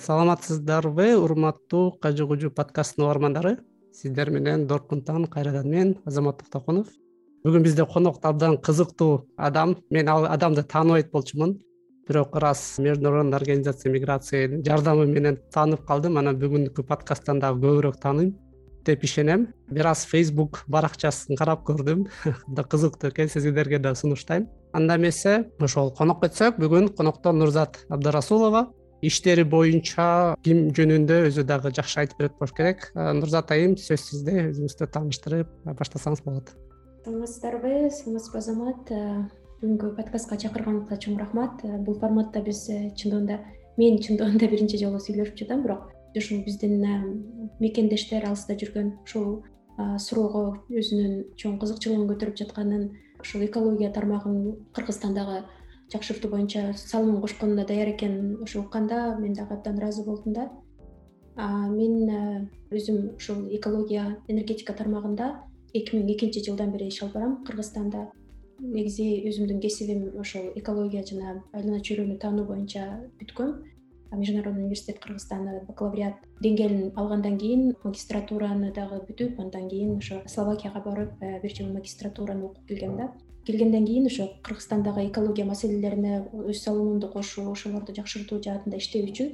саламатсыздарбы урматтуу кажы кужу подкасттын угармандары. Сиздер менен доркунтан кайрадан мен азамат токтокунов бүгүн бизде конокто абдан кызыктуу адам. Мен ал адамды тааныбайт болчумун. Бирок ырас международный организация миграциянын жардамы менен таанып калдым. Анан бүгүнкү подкасттан дагы көбүрөөк тааныйм деп ишенем. Бир аз фейсбук баракчасын карап көрдүм. Абдан кызыктуу экен сиздерге да сунуштайм. Анда эмесе ошол конокко өтсөк бүгүн конокто нурзат абдырасулова иштери боюнча ким жөнүндө өзү дагы жакшы айтып берет болуш керек. Нурзат айым сөз сизде өзүңүздү тааныштырып баштасаңыз болот. Саламатсыздарбы саламатсызбы азамат? Бүгүнкү подкастка чакырганыңызга чоң рахмат. Бул форматта биз э, чындыгында мен чындыгында биринчи жолу сүйлөшүп жатам бирок ушул биздин мекендештер алыста жүргөн ушул суроого өзүнүн чоң кызыкчылыгын көтөрүп жатканын ушул экология тармагын кыргызстандагы жакшыртуу боюнча салымын кошконуна даяр экенин ошо укканда. Мен дагы абдан ыраазы болдум да. Мен өзүм ушул экология энергетика тармагында эки миң экинчи жылдан бери иш алып барам. Кыргызстанда негизи өзүмдүн кесибим ошол экология жана айлана чөйрөнү таануу боюнча бүткөм международный университет кыргызстана бакалавриат деңгээлин алгандан кийин магистратураны дагы бүтүп андан кийин ошо словакияга барып э, бир жыл магистратураны окуп келгем да келгенден кийин ошо кыргызстандагы экология маселелерине өз салымымды кошуу ошолорду жакшыртуу жаатында иштөө үчүн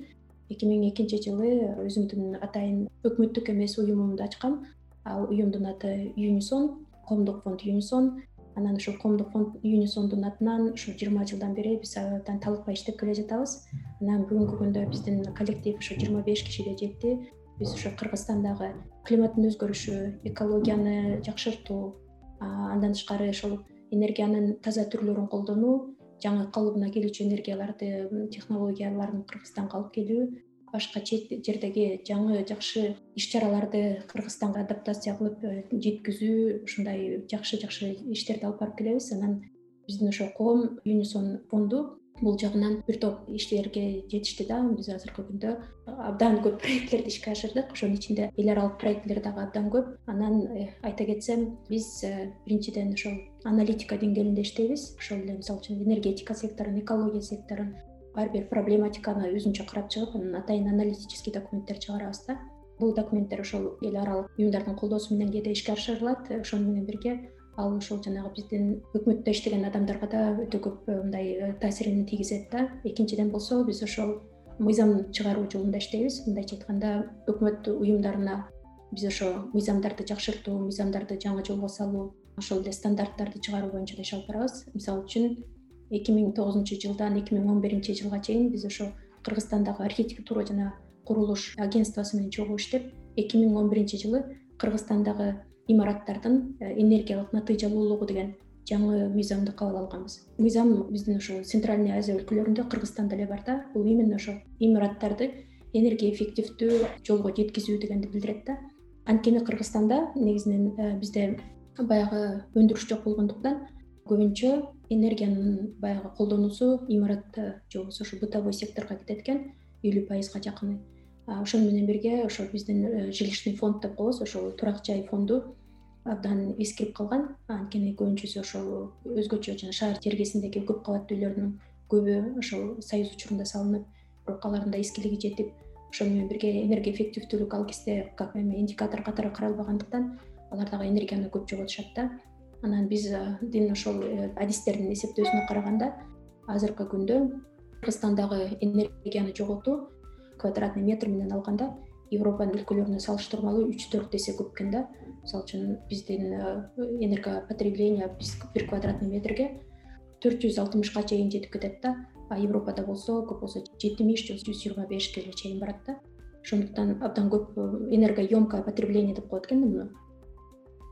эки миң экинчи жылы өзүмдүн атайын өкмөттүк эмес уюмумду ачкам. Ал уюмдун аты юнисон коомдук фонд юнисон. Анан ушул коомдук фонд юнисондун атынан ушул жыйырма жылдан бери биз абдан талыкпай иштеп келе жатабыз. Анан бүгүнкү күндө биздин коллектив ушу жыйырма беш кишиге жетти. Биз ошо кыргызстандагы климаттын өзгөрүшү экологияны жакшыртуу андан тышкары ошол энергиянын таза түрлөрүн колдонуу жаңы калыбына келүүчү энергияларды технологияларын кыргызстанга алып келүү башка чет жердеги жаңы жакшы иш чараларды кыргызстанга адаптация кылып э, жеткизүү ушундай жакшы жакшы иштерди алып барып келебиз. Анан биздин ошо коом юнисон фонду бул жагынан бир топ иштерге жетишти да биз азыркы күндө абдан көп проектлерди ишке ашырдык. Ошонун ичинде эл аралык проектлер дагы абдан көп. Анан э, айта кетсем биз э, биринчиден ошол аналитика деңгээлинде иштейбиз. Ошол эле мисалы үчүн энергетика секторун экология секторун ар бир проблематиканы өзүнчө карап чыгып анан атайын аналитический документтер чыгарабыз да. Бул документтер ошол эл аралык уюмдардын колдоосу менен кээде ишке ашырылат. Ошону менен бирге ал ошол жанагы биздин өкмөттө иштеген адамдарга да өтө көп э, мындай э, таасирин тийгизет да. Экинчиден болсо биз ошол мыйзам чыгаруу жолунда иштейбиз. Мындайча айтканда өкмөт уюмдарына биз ошо мыйзамдарды жакшыртуу мыйзамдарды жаңы жолго салуу ошол эле стандарттарды чыгаруу боюнча да иш алып барабыз. Мисалы үчүн эки миң тогузунчу жылдан эки миң он биринчи жылга чейин биз ошо кыргызстандагы архитектура жана курулуш агентствосу менен чогуу иштеп эки миң он биринчи жылы кыргызстандагы имараттардын э, энергиялык натыйжалуулугу деген жаңы мыйзамды кабыл алганбыз. Мыйзам биздин ушул центральный азия өлкөлөрүндө кыргызстанда эле бар да бул именно ошол имараттарды энергия эффективдүү жолго жеткизүү дегенди билдирет да. Анткени кыргызстанда негизинен э, бизде баягы өндүрүш жок болгондуктан көбүнчө энергиянын баягы колдонуусу имарат же болбосо ушу бытовой секторго кетет экен. Элүү пайызга жакыны ошону менен бирге ошол биздин э, жилищный фонд деп коебуз ошол турак жай фонду абдан эскирип калган. Анткени көбүнчөсү ошол өзгөчө жана шаар жергесиндеги көп кабаттуу үйлөрдүн көбү ошол союз учурунда салынып бирок алардын да эскилиги жетип ошону менен бирге энергия эффективдүүлүк ал кезде как эме индикатор катары каралбагандыктан алар дагы энергияны көп жоготушат да. Анан биздин ошол э, адистердин эсептөөсүнө караганда азыркы күндө кыргызстандагы энергияны жоготуу квадратный метр менен алганда европанын өлкөлөрүнө салыштырмалуу үч төрт эсе көп экен да. Мисалы үчүн биздин э, энергопотребление бир квадратный метрге төрт жүз алтымышка чейин жетип кетет да. А европада болсо көп болсо жетимиш же жүз жыйырма бешке эле чейин барат да. Ошондуктан абдан көп э, энергоемкое потребление деп коет экен да муну.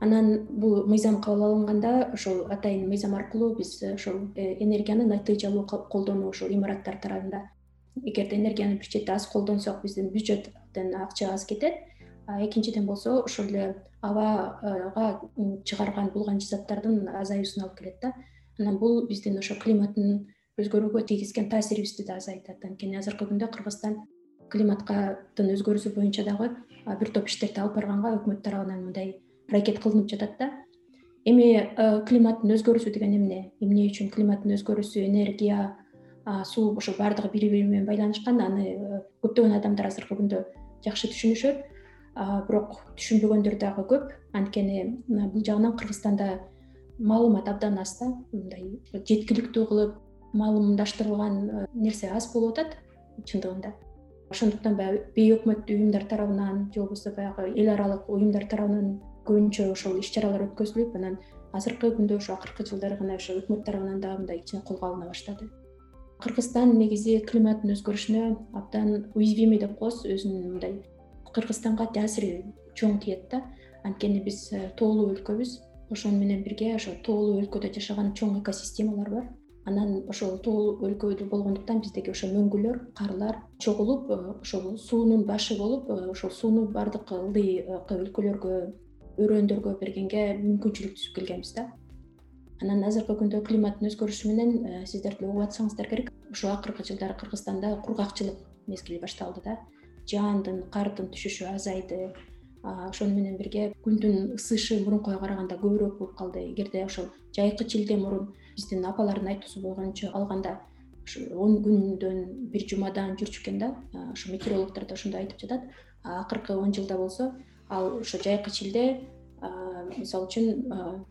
Анан бул мыйзам кабыл алынганда ошол атайын мыйзам аркылуу биз ошол э, энергияны натыйжалуу колдонуу ушул имараттар тарабында эгерде энергияны бир чети аз колдонсок биздин бюджеттен акча аз кетет. Экинчиден болсо ошол эле абага чыгарган булган заттардын азаюусуна алып келет да. Анан бул биздин ошо климаттын өзгөрүүгө тийгизген таасирибизди да азайтат. Анткени азыркы күндө кыргызстан климаттын өзгөрүүсү боюнча дагы бир топ иштерди алып барганга өкмөт тарабынан мындай аракет кылынып жатат да. Эми климаттын өзгөрүүсү деген эмне? Эмне үчүн климаттын өзгөрүүсү энергия суу ошо баардыгы бири бири менен байланышкан аны э, көптөгөн адамдар азыркы күндө жакшы түшүнүшөт. Бирок түшүнбөгөндөр дагы көп. Анткени бул жагынан кыргызстанда маалымат абдан аз да. Мындай жеткиликтүү кылып маалымдаштырылган э, нерсе аз болуп атат чындыгында. Ошондуктан баягы бейөкмөттүү уюмдар тарабынан же болбосо баягы эл аралык уюмдар тарабынан көбүнчө ошол иш чаралар өткөзүлүп анан азыркы күндө ошо акыркы жылдары гана ошо өкмөт тарабынан дагы мындай кичине колго алына баштады кыргызстан негизи климаттын өзгөрүшүнө абдан уязвимый деп коебуз. Өзүнүн мындай кыргызстанга таасири чоң тиет да. Анткени биз э, тоолуу өлкөбүз. Ошону менен бирге ошо тоолуу өлкөдө жашаган чоң экосистемалар бар. Анан ошол тоолуу өлкө болгондуктан биздеги ошо мөңгүлөр карлар чогулуп э, ошол суунун башы болуп э, ошол сууну баардык ылдый өлкөлөргө өрөөндөргө бергенге мүмкүнчүлүк түзүп келгенбиз да анан азыркы күндө климаттын өзгөрүшү менен сиздер деле угуп атсаңыздар керек. Ушул акыркы жылдары кыргызстанда кургакчылык мезгили башталды да. Жаандын кардын түшүшү азайды. Ошону менен бирге күндүн ысышы мурункуга караганда көбүрөөк болуп калды. Эгерде ошол жайкы чилде мурун биздин апалардын айтуусу бойынча алганда ушу он күндөн бир жумадан жүрчү экен да. Ошо метеорологдор да ошондой айтып жатат. Акыркы он жылда болсо ал ошо жайкы чилде мисалы үчүн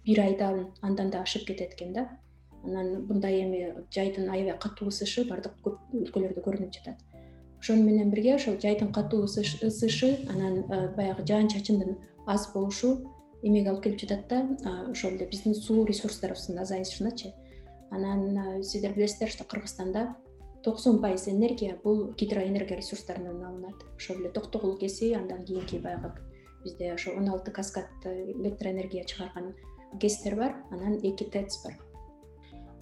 бир айдан андан да ашып кетет экен да. Анан мындай эми жайдын аябай катуу ысышы баардык көп өлкөлөрдө көрүнүп жатат. Ошону менен бирге ошол жайдын катуу ысышы анан баягы жаан чачындын аз болушу эмеге алып келип жатат да. Ошол эле биздин суу ресурстарыбыздын азайышыначы анан сиздер билесиздер что кыргызстанда токсон пайыз энергия бул гидроэнергия ресурстарынан алынат. Ошол эле токтогул кеси андан кийинки баягы бизде ошо он алты каскад электроэнергия чыгарган гэстер бар анан эки тэц бар.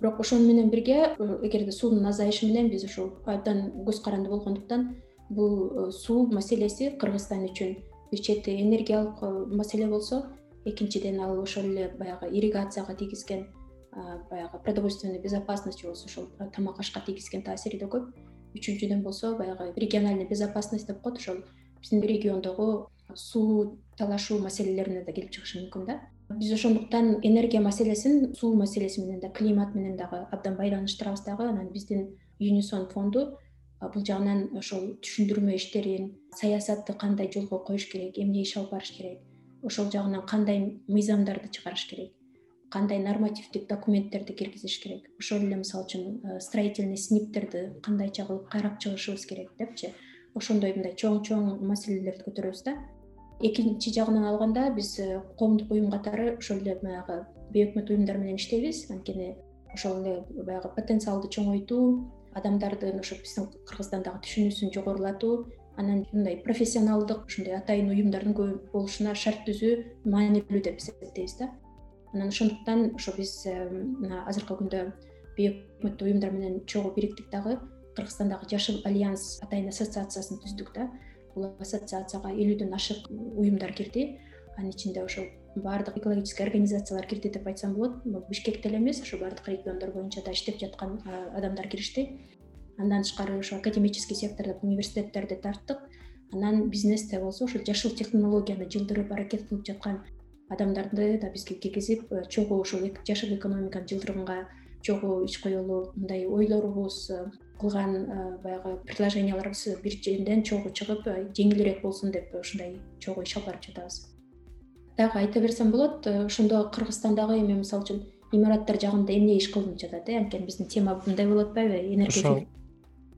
Бирок ошону менен бирге э, эгерде суунун азайышы менен биз ушул абдан көз каранды болгондуктан бул э, суу маселеси кыргызстан үчүн бир чети энергиялык э, маселе болсо экинчиден ал ошол эле баягы ирригацияга тийгизген баягы продовольственный безопасность же болбосо ошол тамак ашка тийгизген таасири да көп. Үчүнчүдөн болсо баягы региональный безопасность деп коет ошол биздин региондогу суу талашуу маселелерине да келип чыгышы мүмкүн да. Биз ошондуктан энергия маселесин суу маселеси менен да климат менен дагы абдан байланыштырабыз дагы анан биздин юнисон фонду бул жагынан ошол түшүндүрмө иштерин саясатты кандай жолго коюш керек эмне иш алып барыш керек ошол жагынан кандай мыйзамдарды чыгарыш керек кандай нормативдик документтерди киргизиш керек ошол эле мисалы үчүн строительный сниптерди кандайча кылып кайрап чыгышыбыз керек депчи. Ошондой мындай чоң чоң маселелерди көтөрөбүз да экинчи жагынан алганда биз э, коомдук уюм катары ошол эле баягы бейөкмөт уюмдар менен иштейбиз. Анткени ошол эле баягы потенциалды чоңойтуу адамдардын ошо биздин кыргызстандагы түшүнүүсүн жогорулатуу анан мындай профессионалдык ушундай атайын уюмдардын көп болушуна шарт түзүү маанилүү деп эсептейбиз да. Анан ошондуктан ошо биз э, мына азыркы күндө бейөкмөттүү уюмдар менен чогуу бириктик дагы кыргызстандагы жашыл альянс атайын ассоциациясын түздүк да бул ассоциацияга элүүдөн ашык уюмдар кирди. Анын ичинде ошол баардык экологический организациялар кирди деп айтсам болот. Бишкекте эле эмес ошо баардык региондор боюнча да иштеп жаткан адамдар киришти. Андан тышкары ошо академический сектордо университеттерди тарттык. Анан бизнесте болсо ушул жашыл технологияны жылдырып аракет кылып жаткан адамдарды да бизге киргизип э, чогуу ушул жашыл экономиканы жылдырганга чогуу иш коелу мындай ойлорубуз э, кылган э, баягы предложенияларыбыз бир жерден чогуу чыгып э, жеңилирээк болсун деп ушундай чогуу иш алып барып жатабыз. Дагы айта берсем болот ошондо кыргызстандагы эми мисалы үчүн имараттар жагында эмне иш кылынып жатат э? Анткени биздин тема мындай болуп атпайбы энергия ошол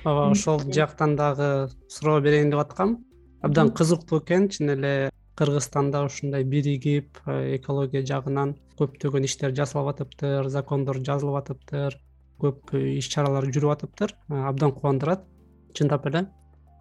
ооба ошол жактан дагы суроо берейин деп аткам. Абдан кызыктуу экен чын эле кыргызстанда ушундай биригип экология жагынан көптөгөн иштер жасалып атыптыр закондор жазылып атыптыр көп иш чаралар жүрүп атыптыр. Абдан кубандырат чындап эле.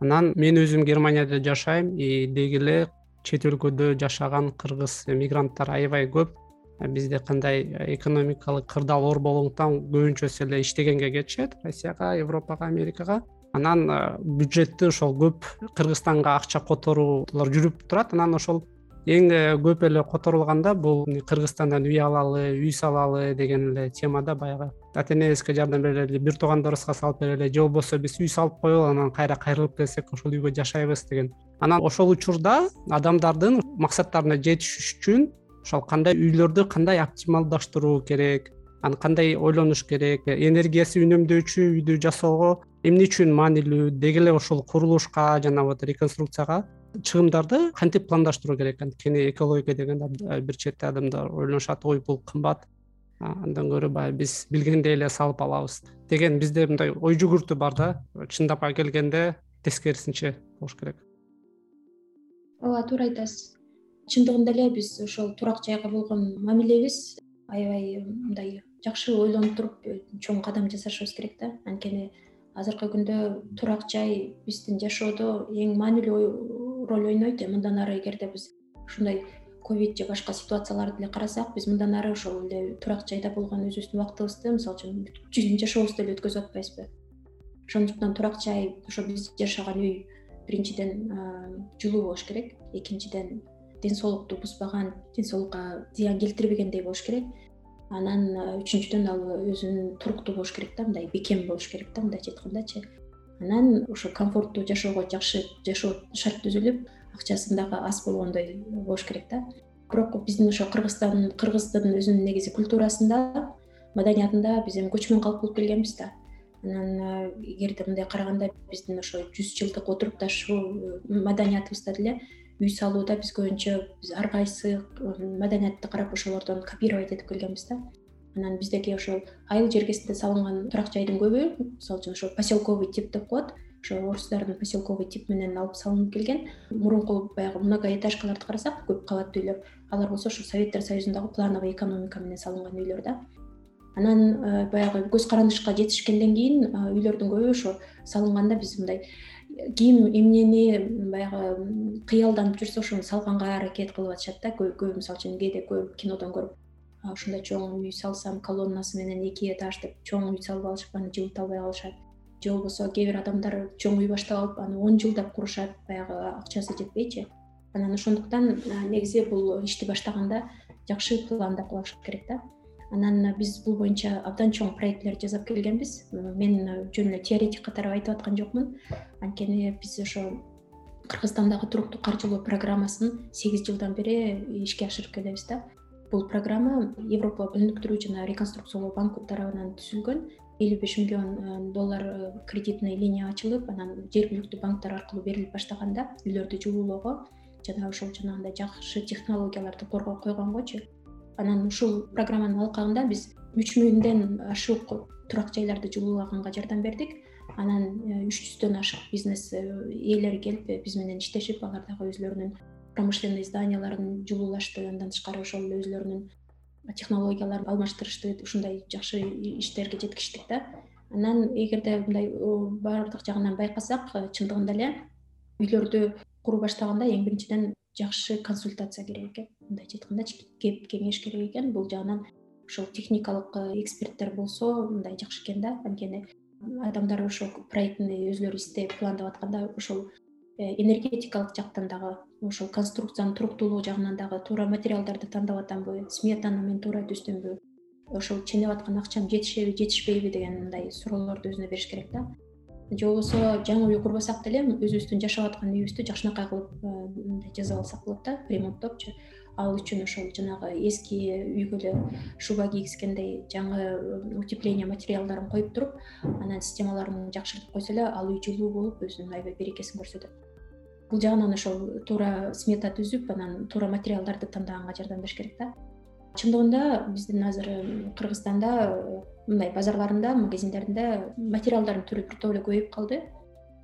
Анан мен өзүм германияда жашайм и деги эле чет өлкөдө жашаган кыргыз мигранттар аябай көп. Бизде кандай экономикалык кырдаал оор болгондуктан көбүнчөсү эле иштегенге кетишет. Россияга европага америкага. Анан бюджетти ошол көп кыргызстанга акча которуулар жүрүп турат. Анан ошол эң э, көп эле которулганда бул кыргызстандан үй алалы үй салалы деген эле темада баягы ата энебизге жардам берели бир туугандарыбызга салып берели же болбосо биз үй салып коелу анан кайра кайрылып келсек ошол үйгө жашайбыз деген. Анан ошол учурда адамдардын максаттарына жетиш үчүн ошол кандай үйлөрдү кандай оптималдаштыруу керек анан кандай ойлонуш керек энергиясы үнөмдөөчү үйдү жасоого эмне үчүн маанилүү деги эле ушул курулушка жана вот реконструкцияга чыгымдарды кантип пландаштыруу керек анткени экология деген бир четте адамдар ойлонушат ой бул кымбат андан көрө баягы биз билгендей эле салып алабыз деген бизде мындай ой жүгүртүү бар да. Чындап келгенде тескерисинче болуш керек. Ооба туура айтасыз. Чындыгында эле биз ошол турак жайга болгон мамилебиз аябай мындай жакшы ойлонуп туруп чоң кадам жасашыбыз керек да. Анткени азыркы күндө турак жай биздин жашоодо эң маанилүү роль ойнойт мындан ары эгерде биз ушундай ковид же башка ситуацияларды деле карасак биз мындан ары ошол эле турак жайда болгон өзүбүздүн убактыбызды мисалы үчүн жашообузду эле өткөзүп атпайбызбы ошондуктан турак жай ошо биз жашаган үй биринчиден жылуу болуш керек экинчиден ден соолукту бузбаган ден соолукка зыян келтирбегендей болуш керек. Анан үчүнчүдөн ал өзүнүн туруктуу болуш керек да мындай бекем болуш керек да мындайча айткандачы анан ошо комфорттуу жашоого жакшы жашоо шарт түзүлүп акчасы дагы аз болгондой болуш керек да. Бирок биздин ошо кыргызстан кыргыздын өзүнүн негизи культурасында маданиятында биз эми көчмөн калк болуп келгенбиз да. Анан эгерде мындай караганда биздин ошо жүз жылдык отурукташуу маданиятыбызда деле үй салууда биз көбүнчө биз ар кайсы маданиятты карап ошолордон копировать этип келгенбиз да анан биздеги ошол айыл жергесинде салынган турак жайдын көбү мисалы үчүн ошо поселковый тип деп коет ошо орустардын поселковый тип менен алып салынып келген. Мурунку баягы многоэтажкаларды карасак көп кабаттуу үйлөр. Алар болсо ошо советтер союзундагы плановый экономика менен салынган үйлөр да. Анан э, баягы көз карандышка жетишкенден кийин э, үйлөрдүн көбү ошо салынганда биз мындай ким эмнени баягы кыялданып жүрсө ошону салганга аракет кылып атышат да. Көбү мисалы үчүн кээде көрүп кинодон көрүп ушундай чоң үй салсам колоннасы менен эки этаж деп чоң үй салып алышып аны жылыта албай калышат же болбосо кээ бир адамдар чоң үй баштап алып аны он жылдап курушат баягы акчасы жетпейчи. Анан ошондуктан негизи бул ишти баштаганда жакшы пландап кылыш керек да. Анан биз бул боюнча абдан чоң проектилерди жасап келгенбиз. Мен жөн эле теоретик катары айтып аткан жокмун. Анткени биз ошо кыргызстандагы туруктуу каржылоо программасын сегиз жылдан бери ишке ашырып келебиз да бул программа европа өнүктүрүү жана реконструкциялоо банкы тарабынан түзүлгөн. Элүү беш миллион э, доллар э, кредитный линия ачылып анан жергиликтүү банктар аркылуу берилип баштаганда үйлөрдү жылуулоого жана ошол жанагындай жакшы технологияларды койгонгочу анан ушул программанын алкагында биз үч миңден ашык турак жайларды жылуулаганга жардам бердик. Анан э, үч жүздөн ашык бизнес ээлери келип биз менен иштешип алар дагы өзлөрүнүн промышленный зданияларын жылуулашты андан тышкары ошол эле өзлөрүнүн технологияларды алмаштырышты ушундай жакшы иштерге жеткиштик да. Анан эгерде мындай баардык жагынан байкасак э, чындыгында эле үйлөрдү куру баштаганда эң биринчиден жакшы консультация керек экен. Мындайча айткандачы кеп кеңеш керек экен. Бул жагынан ошол техникалык э, эксперттер болсо мындай жакшы экен да. Анткени адамдар ошол проектни өзүлөрү издеп пландап атканда ошол энергетикалык жактан дагы ошол конструкциянын туруктуулугу жагынан дагы туура материалдарды тандап атамбы сметаны мен туура түздүмбү ошол ченеп аткан акчам жетишеби жетишпейби деген мындай суроолорду өзүнө бериш керек да. Же болбосо жаңы үй курбасак деле өзүбүздүн жашап аткан үйүбүздү жакшынакай кылып э, мындай жасап алсак болот да ремонттопчу ал үчүн ошол жанагы эски үйгө эле шуба кийгизгендей жаңы утепление материалдарын коюп туруп анан системаларын жакшыртып койсо эле ал үй жылуу болуп өзүнүн аябай берекесин көрсөтөт. Бул жагынан ошол туура смета түзүп анан туура материалдарды тандаганга жардам бериш керек да. Чындыгында биздин азыр кыргызстанда мындай базарларында магазиндеринде материалдардын түрү бир топ эле көбөйүп калды.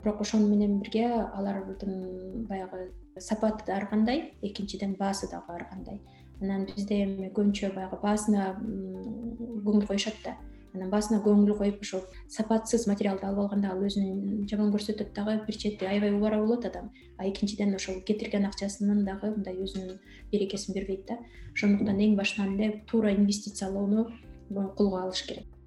Бирок ошону менен бирге алардын баягы сапаты да ар кандай экинчиден баасы дагы ар кандай анан бизде эми көбүнчө баягы баасына көңүл коюшат да. Анан баасына көңүл коюп ошол сапатсыз материалды алып алганда ал өзүн жаман көрсөтөт дагы бир чети аябай убара болот адам. А экинчиден ошол кетирген акчасынын дагы мындай өзүнүн берекесин бербейт да. Ошондуктан эң башынан эле туура инвестициялоону колго алыш керек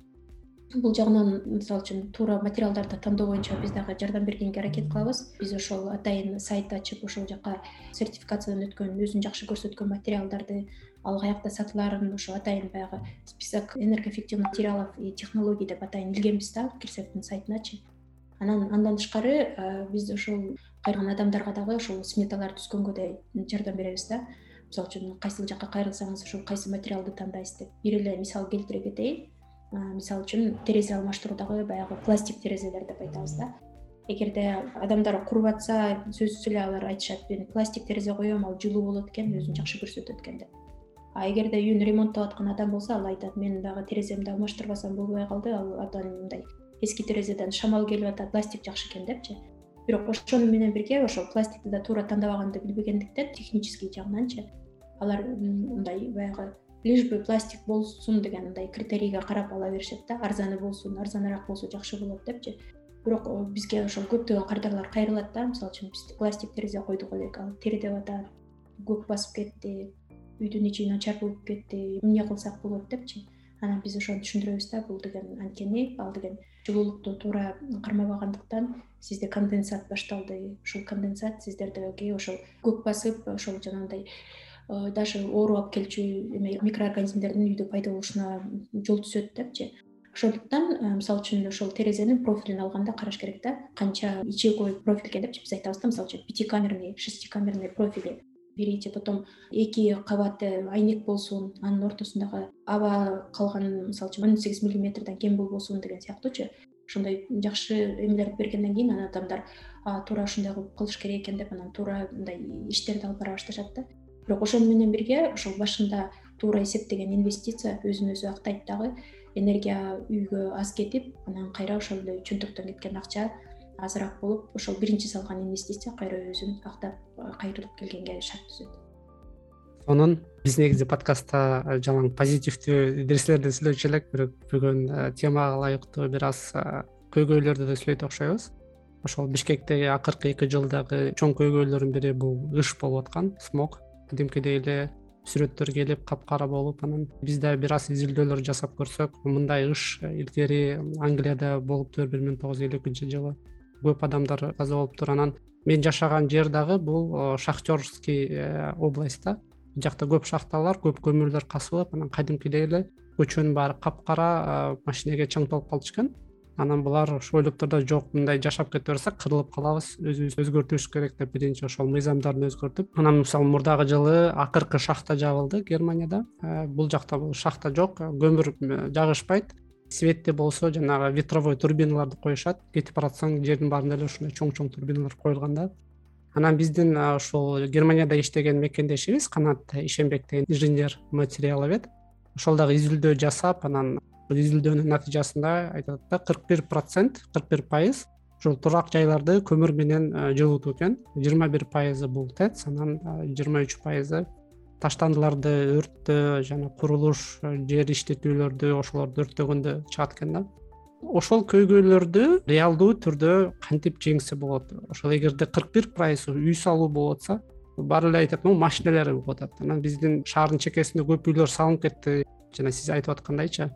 бул жагынан мисалы үчүн туура материалдарды тандоо боюнча биз дагы жардам бергенге аракет кылабыз. Биз ошол атайын сайт ачып ошол жака сертификациядан өткөн өзүн жакшы көрсөткөн материалдарды ал каякта сатылаарын ошо атайын баягы список энергоэффективных материалов и технологий деп атайын илгенбиз да сайтыначы анан андан тышкары биз ошол кайрылган адамдарга дагы ошол сметалар түзгөнгө да жардам беребиз да. Мисалы үчүн кайсыл жакка кайрылсаңыз ошол кайсы материалды тандайсыз деп бир эле мисал келтире кетейин мисалы үчүн терезе алмаштыруудагы баягы пластик терезелер деп айтабыз да. Эгерде адамдар куруп атса сөзсүз эле алар айтышат мен пластик терезе коем ал жылуу болот экен өзүн жакшы көрсөтөт экен деп. А эгерде үйүн ремонттоп аткан адам болсо ал айтат мен дагы тереземди алмаштырбасам болбой калды ал абдан мындай эски терезеден шамал келип атат пластик жакшы экен депчи. Бирок ошону менен бирге ошол пластикти да туура тандабаганды билбегендиктен технический жагынанчы алар мындай баягы лишь бы пластик болсун деген мындай критерийге карап ала беришет да. Арзаны болсун арзаныраак болсо жакшы болот депчи бирок э, бизге ошол көптөгөн кардарлар кайрылат да. Мисалы үчүн биз пластик терезе койдук элек ал тередеп атат көк басып кетти үйдүн ичи начар болуп кетти эмне кылсак болот депчи анан биз ошону түшүндүрөбүз да бул деген анткени ал деген жылуулукту туура кармабагандыктан сизде конденсат башталды. Ушул конденсат сиздердеги ошол көк басып ошол жанагындай даже оору алып келчү эме микроорганизмдердин үйдө пайда болушуна жол түзөт депчи ошондуктан э, мисалы үчүн ошол терезенин профилин алганда караш керек да. Канча ичековый профиль экен депчи биз айтабыз да мисалы үчүн пятикамерный шестикамерный профили берите потом эки кабатты айнек болсун анын ортосундагы аба калган мисалы үчүн он сегиз миллиметрден кем болбосун деген сыяктуучу ошондой жакшы эмелерди бергенден кийин анан адамдар туура ушундай кылып кылыш керек экен деп анан туура мындай иштерди алып бара башташат да бирок ошону менен бирге ошол башында туура эсептеген инвестиция өзүн өзү актайт дагы энергия үйгө аз кетип анан кайра ошол эле чөнтөктөн кеткен акча азыраак болуп ошол биринчи салган инвестиция кайра өзүн актап кайрылып келгенге шарт түзөт. Сонун биз негизи подкастта жалаң позитивдүү нерселерди сүйлөчү элек бирок бүгүн темага ылайыктуу бир аз көйгөйлөрдү да сүйлөйт окшойбуз. Ошол бишкектеги акыркы эки жылдагы чоң көйгөйлөрдүн бири бул ыш болуп аткан смог кадимкидей эле сүрөттөр келип капкара болуп анан биз да бир аз изилдөөлөр жасап көрсөк. Мындай ыш илгери англияда болуптур бир миң тогуз жүз элүү экинчи жылы. Көп адамдар каза болуптур анан мен жашаган жер дагы бул шахтерский э, область да. Бул жакта көп шахталар көп көмүрлөр казылып анан кадимкидей эле көчөнүн баары капкара машинеге чаң толуп калчу экен анан булар ошо ойлоптур жок мындай жашап кете берсек кырылып калабыз өзүбүздү өзгөртүш керек деп биринчи ошол мыйзамдарды өзгөртүп анан мисалы мурдагы жылы акыркы шахта жабылды германияда э, бул жакта бул шахта жок көмүр жагышпайт. Светте болсо жанагы ветровой турбиналарды коюшат кетип баратсаң жердин баарында эле ушундай чоң чоң турбиналар коюлган да анан биздин ушул германияда иштеген мекендешибиз канат ишенбек деген инженер материаловед ошол дагы изилдөө жасап анан изилдөөнүн натыйжасында айтып атат да кырк бир процент кырк бир пайыз ушул турак жайларды көмүр менен жылытуу экен жыйырма бир пайызы бул тэц анан жыйырма үч пайызы таштандыларды өрттө жана курулуш жер иштетүүлөрдү ошолорду өрттөгөндө чыгат экен да. ошол көйгөйлөрдү реалдуу түрдө кантип жеңсе болот? ошол эгерде кырк бир пайыз үй салуу болуп атса баары эле айтат могу машинелер болуп атат анан биздин шаардын чекесинде көп үйлөр салынып кетти. Жана сиз айтып аткандайчы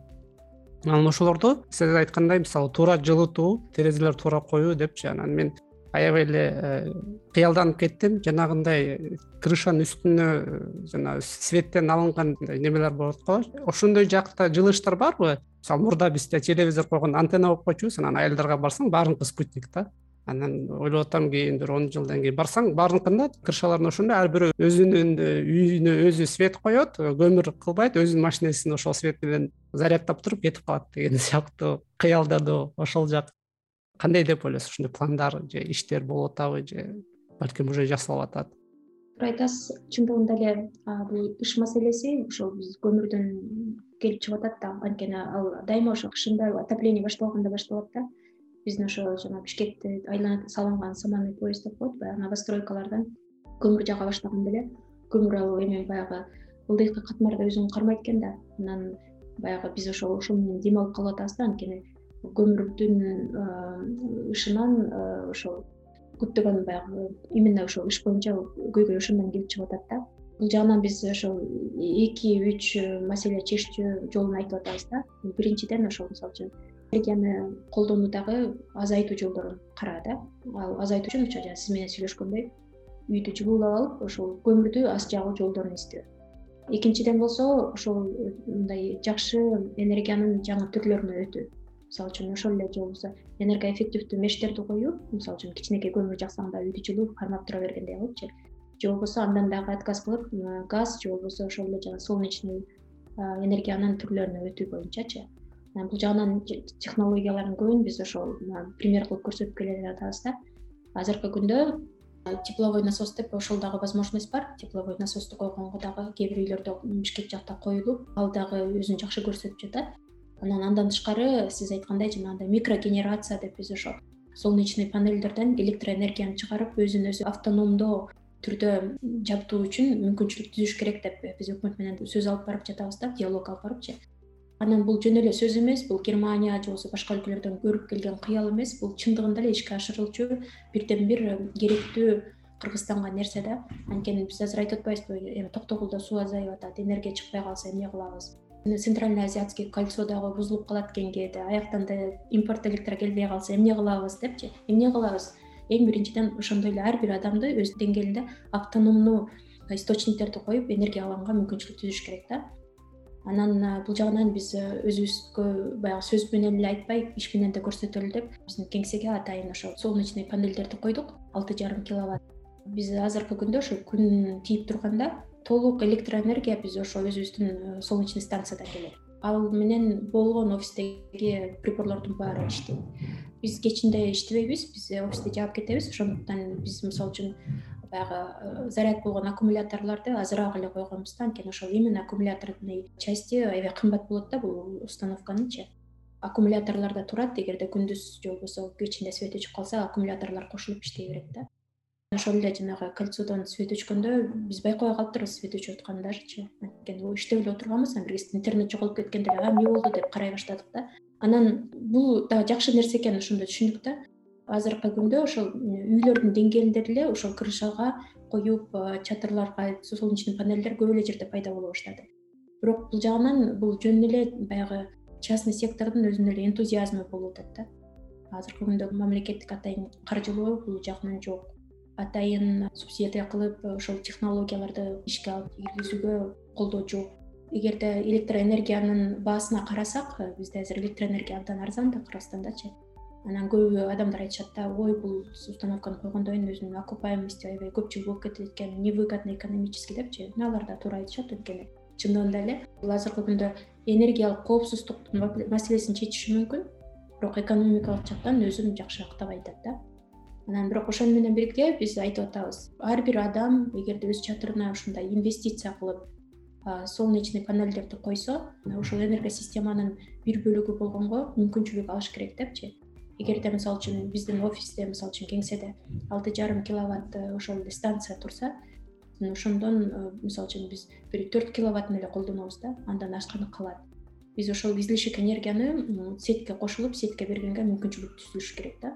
анан ошолорду сиз айткандай мисалы туура жылытуу терезелер туура коюу депчи анан мен аябай эле э, кыялданып кеттим. Жанагындай крышанын үстүнө э, жана светтен алынган немелер болот го. Ошондой жакта жылыштар барбы? Мисалы мурда бизде телевизор койгондо антенна коюп койчубуз анан айылдарга барсаң баарыныкы спутник да анан ойлоп атам кийин бир он жылдан кийин барсаң баарыныкында крышаларында ошондой ар бирөө өзүнүн үйүнө өзү свет коет көмүр кылбайт өзүнүн машинесин ошол свет менен заряддап туруп кетип калат деген сыяктуу кыялдануу ошол жак. Кандай деп ойлойсуз ушундай пландар же иштер болуп атабы же балким уже жасалып атат? Туура айтасыз чындыгында эле бул ыш маселеси ошол көмүрдөн келип чыгып атат да анткени ал дайыма ошо кышында отопление башталганда башталат да биздин ошо жана бишкекти айланып салынган саманный поезд деп коет баягы новостройкалардан көмүр жага баштаганда эле көмүр ал эме баягы ылдыйкы катмарда өзүн кармайт экен да. Анан баягы биз ошол ошол менен дем алып калып атабыз да. Анткени көмүрдүн ышынан ошол көптөгөн баягы именно ошол иш боюнча көйгөй ошондон келип чыгып атат да. Бул жагынан биз ошол эки үч маселе чечүү жолун айтып атабыз да. Биринчиден ошол мисалы үчүн энергияны колдонуудагы азайтуу жолдорун кара да. Ал азайтуу үчүн ошо жана сиз менен сүйлөшкөндөй үйдү жылуулап алып ошол көмүрдү аз жагуу жолдорун издөө экинчиден болсо ошол мындай жакшы энергиянын жаңы түрлөрүнө өтүү. Мисалы үчүн ошол эле же болбосо энергоэффективдүү мештерди коюу мисалы үчүн кичинекей көмүр жаксаң да үйдү жылуу кармап тура бергендей кылыпчы же. Болбосо андан дагы отказ кылып газ же болбосо ошол эле жанагы солнечный энергиянын түрлөрүнө өтүү боюнчачы бул жагынан технологиялардын көбүн биз ошол пример кылып көрсөтүп келе жатабыз да. Азыркы күндө тепловой насос деп ошол дагы возможность бар. Тепловой насосту койгонго дагы кээ бир үйлөрдө бишкек жакта коюлуп ал дагы өзүн жакшы көрсөтүп жатат анан андан тышкары сиз айткандай жанагындай микрогенерация деп биз ошо солнечный панельдерден электроэнергияны чыгарып өзүн өзү автономдоо түрдө жабдуу үчүн мүмкүнчүлүк түзүш керек деп биз өкмөт менен сөз алып барып жатабыз да. Диалог алып барыпчы анан бул жөн эле сөз эмес бул германия же болбосо башка өлкөлөрдөн көрүп келген кыял эмес бул чындыгында эле ишке ашырылчу бирден бир керектүү кыргызстанга нерсе да. Анткени биз азыр айтып атпайбызбы эми токтогулда суу азайып атат энергия чыкпай калса эмне кылабыз? Центральный азиатский кольцо дагы бузулуп калат экен кээде аяктан да импорт электро келбей калса эмне кылабыз депчи эмне кылабыз? Эң биринчиден ошондой эле ар бир адамды өз деңгээлинде автономдуу источниктерди коюп энергия алганга мүмкүнчүлүк түзүш керек да анан бул жагынан биз өзүбүзгө баягы сөз менен эле айтпай иш менен да көрсөтөлү деп биздин кеңсеге атайын ошо солнечный панельдерди койдук алты жарым киловатт. Биз азыркы күндө ошо күн тийип турганда толук электроэнергия биз ошо өзүбүздүн э, солнечный станциядан келет. Ал менен болгон офистеги приборлордун баары иштейт. Биз кечинде иштебейбиз биз офисти жаап кетебиз ошондуктан биз мисалы үчүн баягы э, заряд болгон аккумуляторлорду азыраак эле койгонбуз да. Анткени ошол именно аккумуляторный части аябай кымбат болот да бул установканычы аккумуляторлор да турат эгерде күндүз же болбосо кечинде свет өчүп калса аккумуляторлор кошулуп иштей берет да. Ошол эле жанагы кольцодон свет өчкөндө биз байкабай калыптырбыз свет өчүп атканындачы анткени иштеп эле отурганбыз анан бир кезде интернет жоголуп кеткенде эле а эмне болду? деп карай баштадык да. Анан бул дагы жакшы нерсе экенин ошондо түшүндүк да азыркы күндө ошол үйлөрдүн деңгээлинде деле ошол крышага коюп чатырларга солнечный панельдер көп эле жерде пайда боло баштады. Бирок бул жагынан бул жөн эле баягы частный сектордун өзүнүн эле энтузиазмы болуп атат да. Азыркы күндө мамлекеттик атайын каржылоо бул жагынан жок. Атайын субсидия кылып ошол технологияларды ишке алып киргизүүгө колдоо жок. Эгерде электроэнергиянын баасына карасак э, бизде азыр электроэнергия абдан арзан да кыргызстандачы анан көбү адамдар айтышат да ой бул установканы койгондон кийин өзүнүн окупаемости аябай көп жыл болуп кетет экен невыгодно экономически депчи алар да туура айтышат анткени чындыгында эле бул азыркы күндө энергиялык коопсуздуктун маселесин чечиши мүмкүн бирок экономикалык жактан өзүн жакшы актабай атат да. Анан бирок ошону менен бирге биз айтып атабыз. Ар бир адам эгерде өз чатырына ушундай инвестиция кылып солнечный панельдерди койсо ушул энергосистеманын бир бөлүгү болгонго мүмкүнчүлүк алыш керек депчи эгерде мисалы үчүн биздин офисте мисалы үчүн кеңседе алты жарым киловатт ошол эле станция турса ошондон э, мисалы үчүн биз бир төрт киловаттын эле колдонобуз да андан ашканы калат. Биз ошол излишек энергияны сетке кошулуп сетке бергенге мүмкүнчүлүк түзүш керек да.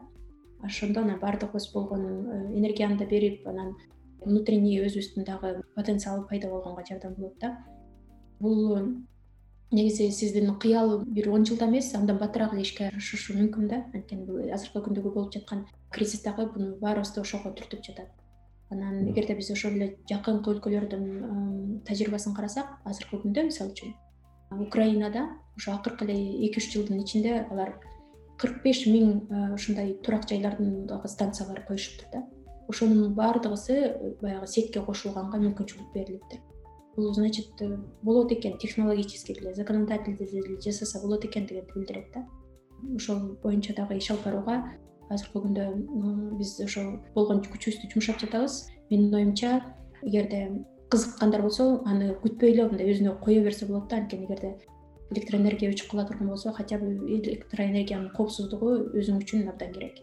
Ошондо анан баардыгыбыз болгон э, энергияны да берип анан внутренний өзүбүздүн дагы потенциалы пайда болгонго жардам болот да. Бул негизи сиздин кыял бир он жылда эмес андан батыраак эле ишке ашышы мүмкүн да. Анткени бул азыркы күндөгү болуп жаткан кризис дагы буну баарыбызды ошого түртүп жатат. Анан эгерде биз ошол эле жакынкы өлкөлөрдүн тажрыйбасын карасак азыркы күндө мисалы үчүн украинада ошо акыркы эле эки үч жылдын ичинде алар кырк беш миң ушундай турак жайлардын дагы станциялары коюшуптур да. Ошонун баардыгысы баягы сетке кошулганга мүмкүнчүлүк берилиптир бул значит э, болот экен технологически деле законодательде деле жасаса болот экен дегенди билдирет да. Ошол боюнча дагы иш алып барууга азыркы күндө биз ошол болгон күчүбүздү жумшап жатабыз. Менин оюмча эгерде кызыккандар болсо аны күтпөй эле мындай өзүнө кое берсе болот да. Анткени эгерде электроэнергия өчүп кала турган болсо хотя бы электроэнергиянын коопсуздугу өзүң үчүн абдан керек.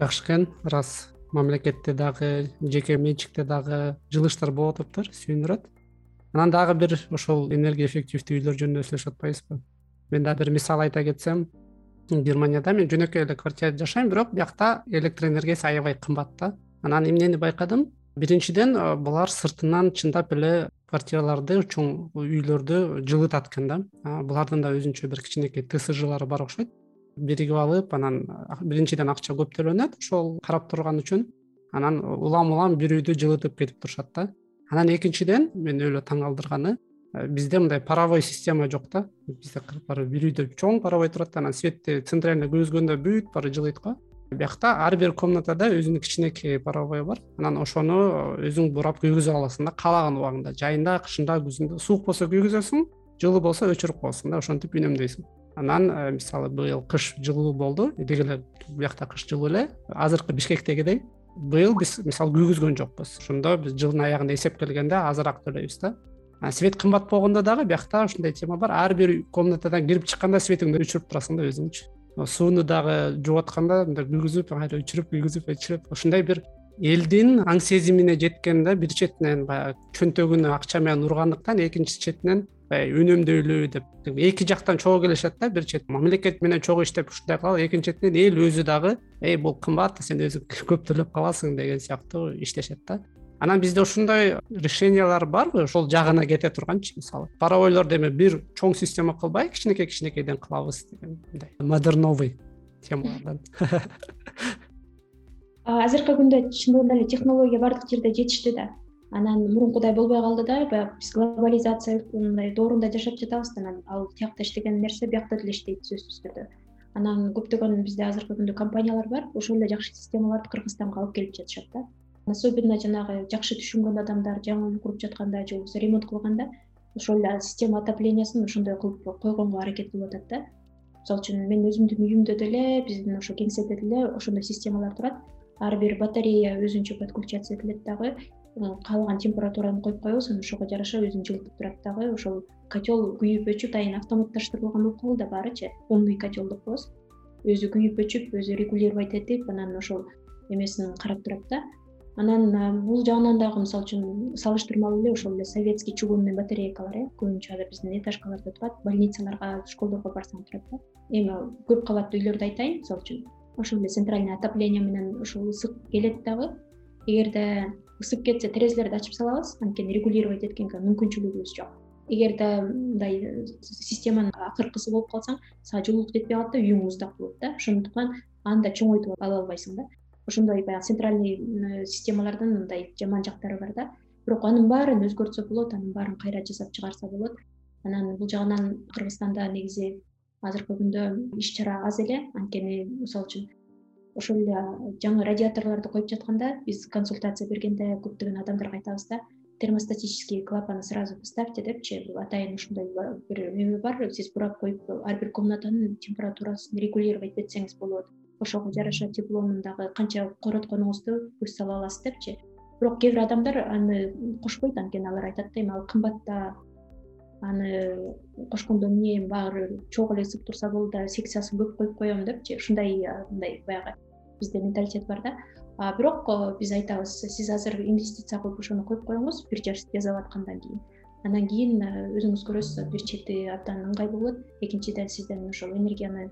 Жакшы экен. Ырас мамлекетте дагы жеке менчикте дагы жылыштар болуп атыптыр сүйүндүрөт анан дагы бир ошол энергия эффективдүү үйлөр жөнүндө сүйлөшүп атпайбызбы мен дагы бир мисал айта кетсем германияда мен жөнөкөй эле квартирада жашайм бирок биякта электроэнергиясы аябай кымбат да. Анан эмнени байкадым? Биринчиден э, булар сыртынан чындап эле квартираларды чоң үйлөрдү жылытат экен да булардын да өзүнчө бир кичинекей тсжлары бар окшойт. Биригип алып анан биринчиден акча көп төлөнөт ошол карап турган үчүн. Анан улам улам бир үйдү жылытып кетип турушат да анан экинчиден мени өлө таң калтырганы э, бизде мындай паровой система жок да. Бизде бир үйдө чоң паровой турат анан светти центральный күйгүзгөндө бүт баары жылыйт го. Биякта ар бир комнатада өзүнүн кичинекей паровой бар. Анан ошону өзүң бурап күйгүзүп аласың да каалаган убагында жайында кышында күзүндө суук болсо күйгүзөсүң жылуу болсо өчүрүп коесуң да ошентип үнөмдөйсүң анан э, мисалы быйыл кыш жылуу болду. Деги эле биякта кыш жылуу эле. Азыркы бишкектегидей быйыл биз мисалы күйгүзгөн жокпуз. Ошондо биз жылдын аягында эсептелгенде азыраак төлөйбүз да. Свет кымбат болгондо дагы биякта ушундай тема бар. Ар бир комнатадан кирип чыкканда светиңди өчүрүп турасың да өзүңчү сууну дагы жууп атканда мындай күйгүзүп кайра өчүрүп күйгүзүп өчүрүп ушундай бир элдин аң сезимине жеткен да бир четинен баягы чөнтөгүнө акча менен ургандыктан экинчи четинен баягы үнөмдөйлү деп. Эки жактан чогуу келишет да бир чет мамлекет менен чогуу иштеп ушундай кылалы экинчи четинен эл өзү дагы эй бул кымбат сен өзүң көп төлөп каласың деген сыяктуу иштешет да. Анан бизде ушундай решениялар барбы ошол жагына кете турганчы мисалы. Паровойлорду эми бир чоң система кылбай кичинекей кичинекейден кылабыз деген мындай модерновый темалардан. Азыркы күндө чындыгында эле технология баардык жерде жетиштүү да анан мурункудай болбой калды да баягы биз глобализация мындай доорунда жашап жатабыз да анан ал тиякта иштеген нерсе биякта деле иштейт сөзсүз түрдө. Анан көптөгөн бизде азыркы күндө компаниялар бар ошол эле жакшы системаларды кыргызстанга алып келип жатышат да. Особенно жанагы жакшы түшүнгөн адамдар жаңы үй куруп жатканда же болбосо ремонт кылганда ошол эле система отоплениесин ошондой кылып койгонго аракет кылып атат да. Мисалы үчүн менин өзүмдүн үйүмдө деле биздин ошо кеңседе деле ошондой системалар турат. Ар бир батарея өзүнчө подключаться этилет дагы каалаган температураны коюп коебуз анан ошого жараша өзүн жылытып турат дагы. Ошол котел күйүп өчүп атайын автоматташтырылган болуп калды да баарычы умный котел деп коебуз өзү күйүп өчүп өзү регулировать этип анан ошол эмесин карап турат да. Анан бул жагынан дагы мисалы үчүн салыштырмалуу эле ошол эле советский чугунный батарейкалар э көбүнчө биздин этажкаларда турат больницаларга школдорго барсаң турат да. Эми көп кабаттуу үйлөрдү айтайын мисалы үчүн ошол эле центральный отопление менен ушул ысык келет дагы. Эгерде ысып кетсе терезелерди ачып салабыз. Анткени регулировать эткенге мүмкүнчүлүгүбүз жок. Эгерде мындай системанын акыркысы болуп калсаң сага жылуулук жетпей калат да үйүң муздак болот да ошондуктан аны да чоңойтуп ала албайсың да. Ошондой баягы центральный системалардын мындай жаман жактары бар да. Бирок анын баарын өзгөртсө болот анын баарын кайра жасап чыгарса болот. Анан бул жагынан кыргызстанда негизи азыркы күндө иш чара аз эле. Анткени мисалы үчүн ошол эле жаңы радиаторлорду коюп жатканда биз консультация бергенде көптөгөн адамдарга айтабыз да термостатический клапаны сразу поставьте депчи атайын ушундай бир эме бар сиз бурап коюп ар бир комнатанын температурасын регулировать этсеңиз болот. Ошого жараша теплонун дагы канча коротконуңузду көз сала аласыз депчи бирок кээ бир адамдар аны кошпойт анткени алар айтат да эми ал кымбат да аны кошкондо эмне баары чогуу эле ысып турса болду да секциясын көп коюп коем депчи ушундай мындай баягы бизде менталитет бар да. Бирок биз айтабыз сиз азыр инвестиция кылып ошону коюп коюңуз бир жаш жасап аткандан кийин. Андан кийин өзүңүз көрөсүз бир чети абдан ыңгайлуу болот. Экинчиден сизден ошол энергияны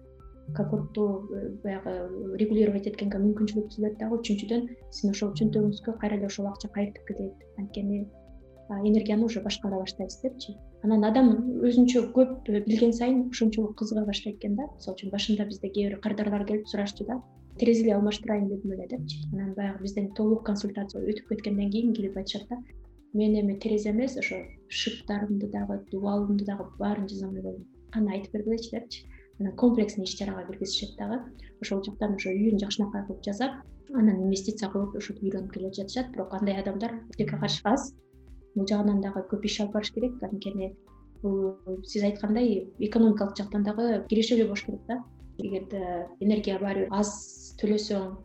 комфорттуу э, баягы регулировать эткенге мүмкүнчүлүк түзүлөт дагы. Үчүнчүдөн сиздин ошол чөнтөгүңүзгө кайра эле ошол акча кайтып кетет. Анткени энергияны уже башкара баштайсыз депчи. Анан адам өзүнчө көп билген сайын ошончолук кызыга баштайт экен да. Мисалы үчүн башында бизде кээ бир кардарлар келип сурашчу да терезели алмаштырайын дедим эле депчи анан баягы бизден толук консультация өтүп кеткенден кийин келип айтышат да. Мен эми терезе эмес ошо шыптарымды дагы дубалымды дагы баарын жасамай койдум. Каны айтып бергилечи депчи анан комплексный иш чарага киргизишет дагы. Ошол жактан ошо үйүн жакшынакай кылып жасап анан инвестиция кылып ушинтип үйрөнүп келе жатышат. Бирок андай адамдар өтө каршы аз бул жагынан дагы көп иш алып барыш керек. Анткени бул сиз айткандай экономикалык жактан дагы кирешелүү болуш керек да. Эгерде энергия баары бир аз төлөсөң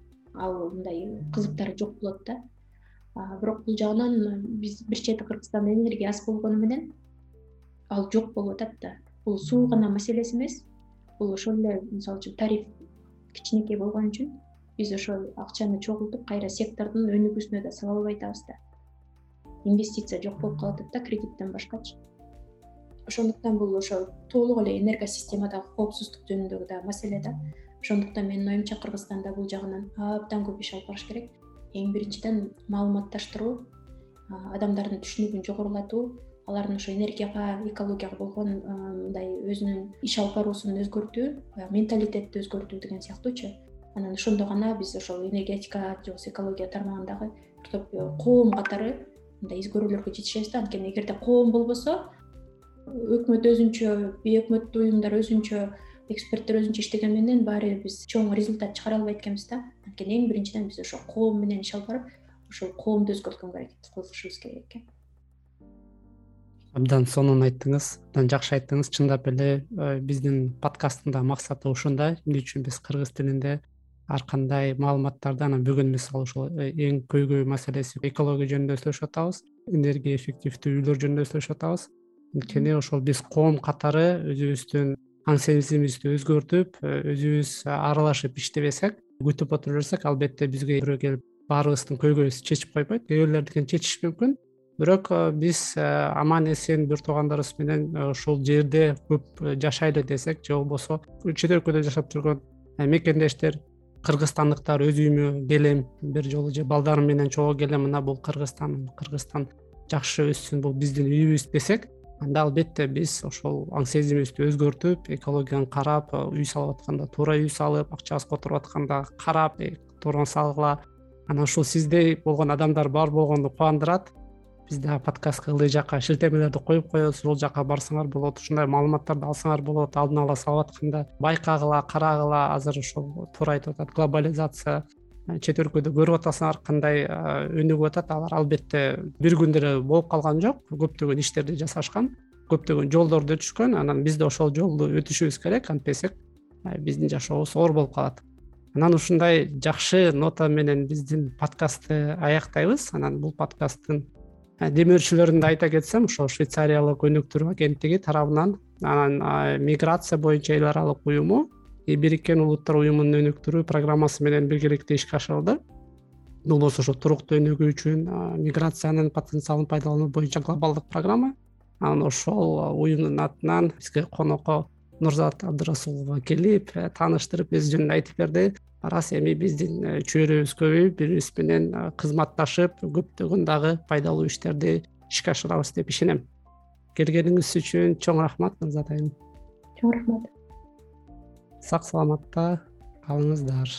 ал мындай кызыктары жок болот да. Бирок бул жагынан биз бир чети кыргызстанда энергия аз болгону менен ал жок болуп атат да. Бул суу гана маселеси эмес. Бул ошол эле мисалы үчүн тариф кичинекей болгон үчүн биз ошол акчаны чогултуп кайра сектордун өнүгүүсүнө да сала албай атабыз да. Инвестиция жок болуп калып атат да кредиттен башкачы. Ошондуктан бул ошо толук эле энергосистемадагы коопсуздук жөнүндөгү дагы маселе да ошондуктан менин оюмча кыргызстанда бул жагынан абдан көп иш алып барыш керек. Эң биринчиден маалыматташтыруу адамдардын түшүнүгүн жогорулатуу алардын ошо энергияга экологияга болгон мындай өзүнүн иш алып баруусун өзгөртүү менталитетти өзгөртүү деген сыяктуучу. Анан ошондо гана биз ошол энергетика же болбосо экология тармагындагы бир топ э, коом катары мындай изгөрүүлөргө жетишебиз да. Анткени эгерде коом болбосо өкмөт өзүнчө бейөкмөттүү уюмдар өзүнчө эксперттер өзүнчө иштеген менен баары бир биз чоң результат чыгара албайт экенбиз да. Анткени эң биринчиден биз ошо коом менен иш алып барып ошол коомду өзгөрткөнгө аракет кылышыбыз керек экен. Абдан сонун айттыңыз абдан жакшы айттыңыз. Чындап эле э, биздин подкасттын да максаты ушундай эмне үчүн биз кыргыз тилинде ар кандай маалыматтарды анан бүгүн мисалы ушул э, эң көйгөй маселеси. Экология жөнүндө сүйлөшүп атабыз энергия эффективдүү үйлөр жөнүндө сүйлөшүп атабыз. Анткени ошол биз коом катары өзүбүздүн аң сезимибизди өзгөртүп э, өзүбүз аралашып иштебесек күтүп отура берсек албетте бизге бирөө келип баарыбыздын көйгөйүбүздү чечип койбойт. Кээ чечиши мүмкүн. Бирок э, биз э, аман эсен бир туугандарыбыз менен э, ушул жерде көп жашайлы десек же болбосо чет өлкөдө жашап жүргөн мекендештер кыргызстандыктар өз үйүмө келем бир жолу же балдарым менен чогуу келем мына бул кыргызстан кыргызстан жакшы өссүн бул биздин үйүбүз десек анда албетте биз ошол аң сезимибизди өзгөртүп экологияны карап үй салып атканда туура үй салып акчабыз которуп атканда карап туура салгыла. Анан ушул сиздей болгон адамдар бар болгону кубандырат. Биз дагы подкастка ылдый жакка шилтемелерди коюп коебуз ошол жака барсаңар болот ушундай маалыматтарды алсаңар болот алдын ала салып атканда байкагыла карагыла. Азыр ошол туура айтып атат глобализация. э, чет өлкөдө көрүп атасыңар кандай э, өнүгүп атат. Алар албетте бир күндө эле болуп калган жок. Көптөгөн иштерди жасашкан көптөгөн жолдорду өтүшкөн анан биз да ошол жолду өтүшүбүз керек антпесек э, биздин жашообуз оор болуп калат. Анан ушундай жакшы нота менен биздин подкастты аяктайбыз. Анан бул подкасттын демөөрчүлөрүн да айта кетсем ошол швейцариялык өнүктүрүү агенттиги тарабынан анан миграция боюнча эл аралык уюму бириккен улуттар уюмунун өнүктүрүү программасы менен биргеликте ишке ашырылды бул болсо ошо туруктуу өнүгүү үчүн миграциянын потенциалын пайдалануу боюнча глобалдык программа. Анан ошол уюмдун атынан бизге конокко нурзат абдырасулова келип э, тааныштырып өз жөнүндө айтып берди. Арас эми биздин э, чөйрөбүз көбөйүп бири бирибиз менен кызматташып көптөгөн дагы пайдалуу иштерди ишке ашырабыз деп ишенем. Келгениңиз үчүн чоң рахмат нурзат айым. Чоң рахмат сак саламатта калыңыздар